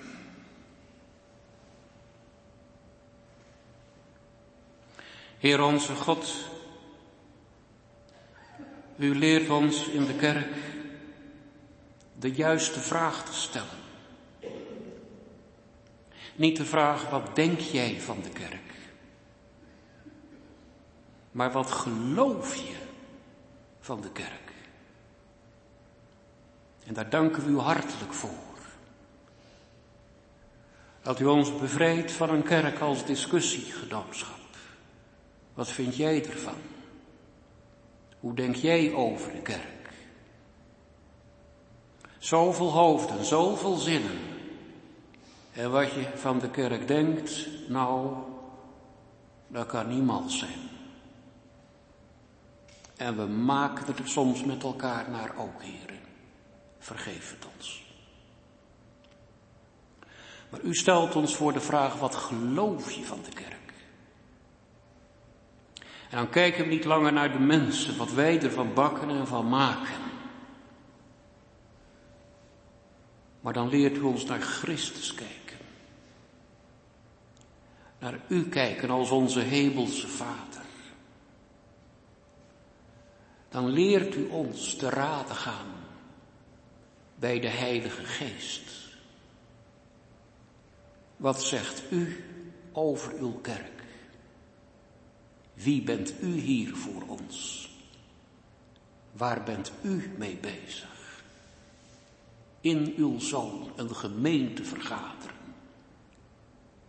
Heer onze God, u leert ons in de kerk de juiste vraag te stellen. Niet de vraag, wat denk jij van de kerk? Maar wat geloof je van de kerk? En daar danken we u hartelijk voor. Dat u ons bevrijdt van een kerk als discussiegenootschap. Wat vind jij ervan? Hoe denk jij over de kerk? Zoveel hoofden, zoveel zinnen. En wat je van de kerk denkt, nou, dat kan niemand zijn. En we maken er soms met elkaar naar ook, heren. Vergeef het ons. Maar u stelt ons voor de vraag, wat geloof je van de kerk? En dan kijken we niet langer naar de mensen, wat wij ervan bakken en van maken. Maar dan leert u ons naar Christus kijken. Naar u kijken als onze hemelse Vader. Dan leert u ons te raden gaan bij de Heilige Geest. Wat zegt u over uw kerk? Wie bent u hier voor ons? Waar bent u mee bezig? In uw zoon een gemeente vergaderen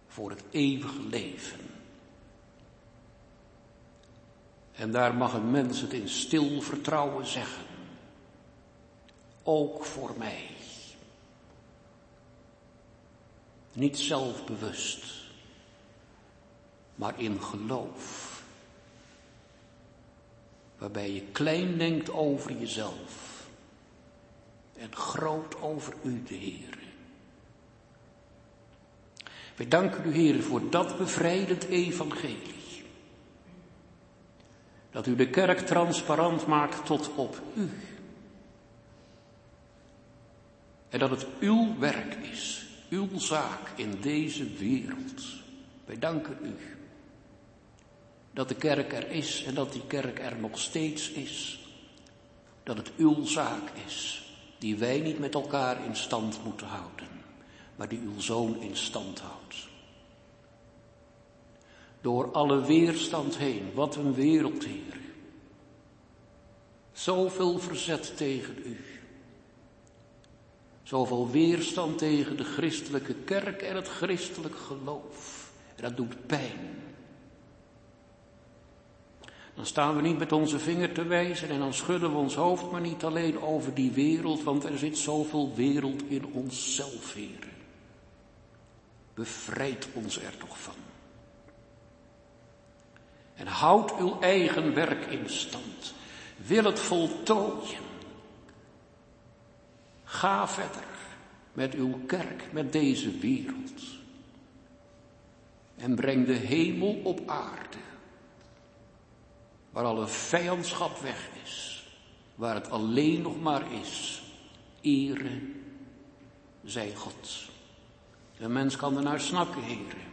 voor het eeuwige leven. En daar mag een mens het in stil vertrouwen zeggen. Ook voor mij. Niet zelfbewust, maar in geloof. Waarbij je klein denkt over jezelf en groot over u, de Heer. Wij danken u, Heer, voor dat bevrijdend evangelie. Dat u de kerk transparant maakt tot op u. En dat het uw werk is, uw zaak in deze wereld. Wij danken u dat de kerk er is en dat die kerk er nog steeds is. Dat het uw zaak is, die wij niet met elkaar in stand moeten houden, maar die uw zoon in stand houdt. Door alle weerstand heen, wat een wereld, Heer. Zoveel verzet tegen u. Zoveel weerstand tegen de christelijke kerk en het christelijk geloof. En dat doet pijn. Dan staan we niet met onze vinger te wijzen en dan schudden we ons hoofd, maar niet alleen over die wereld, want er zit zoveel wereld in onszelf, Heer. Bevrijd ons er toch van. En houd uw eigen werk in stand. Wil het voltooien. Ga verder met uw kerk, met deze wereld. En breng de hemel op aarde. Waar alle vijandschap weg is. Waar het alleen nog maar is. Ere zij God. De mens kan er naar snakken, heren.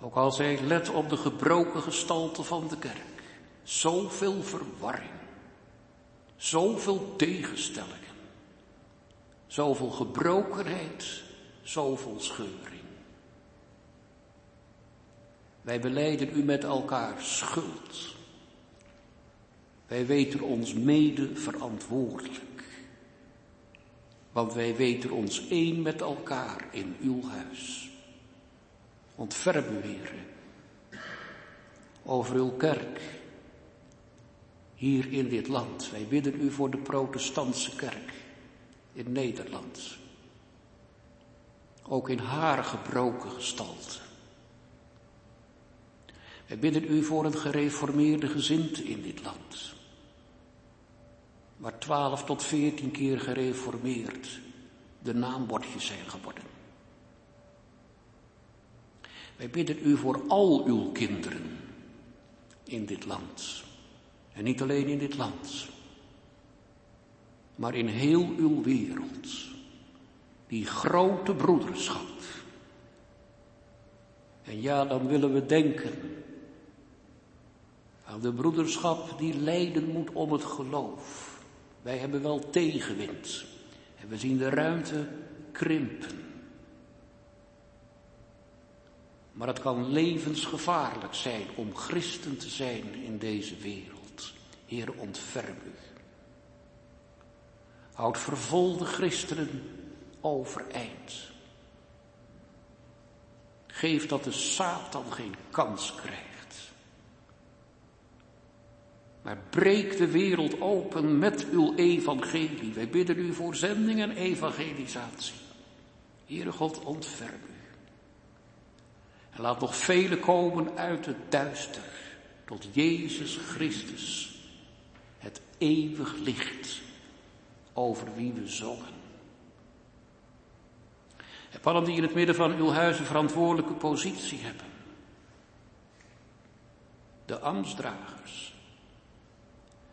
Ook al zij let op de gebroken gestalte van de kerk. Zoveel verwarring. Zoveel tegenstellingen. Zoveel gebrokenheid. Zoveel scheuring. Wij beleiden u met elkaar schuld. Wij weten ons mede verantwoordelijk. Want wij weten ons één met elkaar in uw huis. Ontferm u, over uw kerk hier in dit land. Wij bidden u voor de protestantse kerk in Nederland. Ook in haar gebroken gestalte. Wij bidden u voor een gereformeerde gezinte in dit land. Waar twaalf tot veertien keer gereformeerd de naambordjes zijn geworden. Wij bidden u voor al uw kinderen in dit land. En niet alleen in dit land, maar in heel uw wereld. Die grote broederschap. En ja, dan willen we denken aan de broederschap die lijden moet om het geloof. Wij hebben wel tegenwind en we zien de ruimte krimpen. Maar het kan levensgevaarlijk zijn om christen te zijn in deze wereld. Heer, ontferm u. Houd vervolde christenen overeind. Geef dat de Satan geen kans krijgt. Maar breek de wereld open met uw evangelie. Wij bidden u voor zending en evangelisatie. Heere God, ontferm u. En laat nog velen komen uit het duister tot Jezus Christus, het eeuwig licht over wie we zongen. En allen die in het midden van uw huis een verantwoordelijke positie hebben. De ambtsdragers.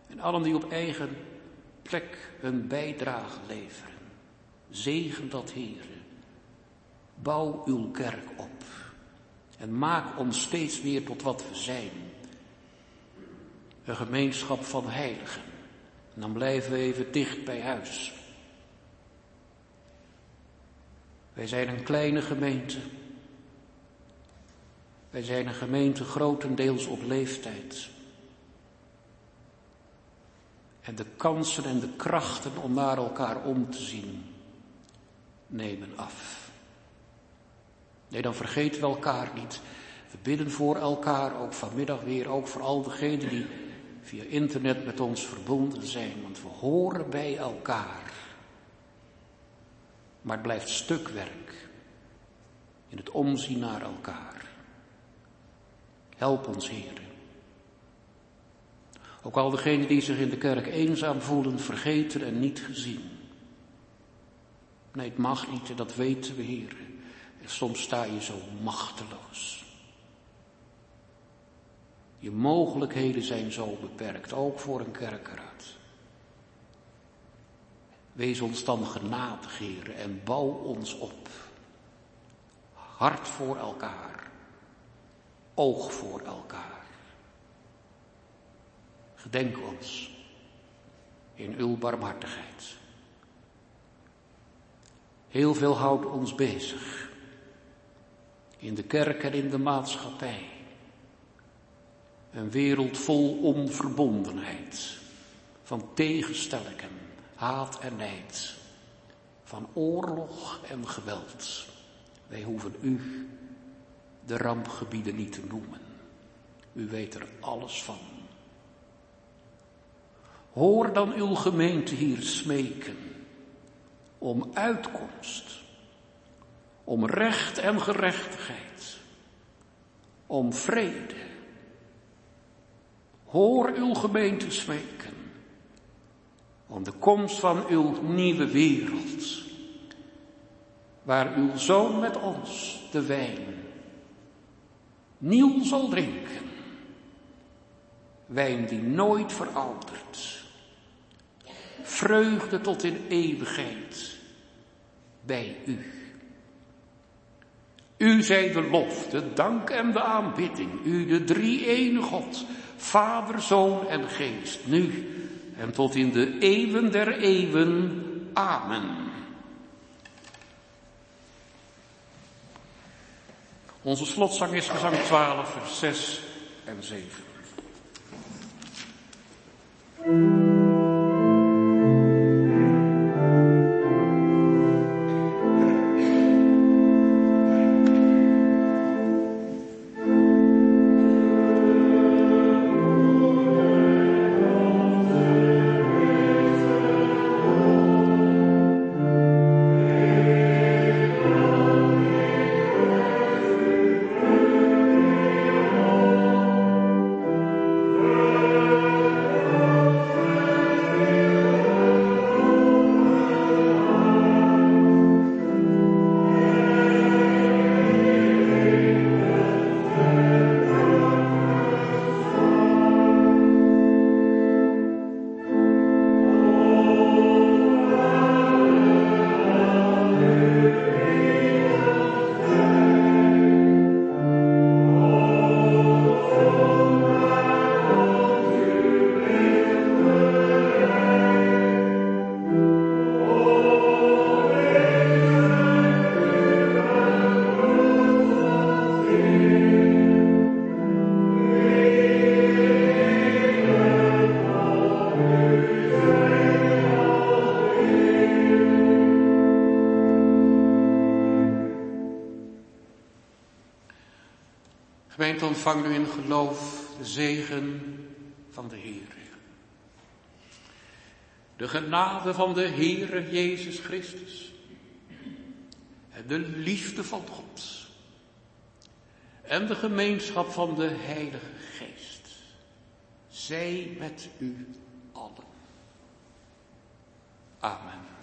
En allen die op eigen plek hun bijdrage leveren. Zegen dat, heren. Bouw uw kerk op. En maak ons steeds weer tot wat we zijn. Een gemeenschap van heiligen. En dan blijven we even dicht bij huis. Wij zijn een kleine gemeente. Wij zijn een gemeente grotendeels op leeftijd. En de kansen en de krachten om naar elkaar om te zien nemen af. Nee, dan vergeten we elkaar niet. We bidden voor elkaar, ook vanmiddag weer, ook voor al degenen die via internet met ons verbonden zijn, want we horen bij elkaar. Maar het blijft stukwerk in het omzien naar elkaar. Help ons, heren. Ook al degenen die zich in de kerk eenzaam voelen, vergeten en niet gezien. Nee, het mag niet dat weten we, heren. En soms sta je zo machteloos. Je mogelijkheden zijn zo beperkt, ook voor een kerkraad. Wees ons dan genadig, en bouw ons op. Hart voor elkaar, oog voor elkaar. Gedenk ons in uw barmhartigheid. Heel veel houdt ons bezig. In de kerk en in de maatschappij. Een wereld vol onverbondenheid. Van tegenstellingen, haat en nijd. Van oorlog en geweld. Wij hoeven u de rampgebieden niet te noemen. U weet er alles van. Hoor dan uw gemeente hier smeken om uitkomst, om recht en gerechtigheid, om vrede. Hoor uw gemeente smeken om de komst van uw nieuwe wereld, waar uw zoon met ons de wijn nieuw zal drinken. Wijn die nooit veroudert. Vreugde tot in eeuwigheid bij u. U zij de lof, de dank en de aanbidding. U de drie ene God, Vader, Zoon en Geest. Nu en tot in de eeuwen der eeuwen. Amen. Onze slotzang is gezang 12, vers 6 en 7. Ontvang nu in geloof de zegen van de Heer. De genade van de Heere Jezus Christus. De liefde van God. En de gemeenschap van de Heilige Geest. Zij met u allen. Amen.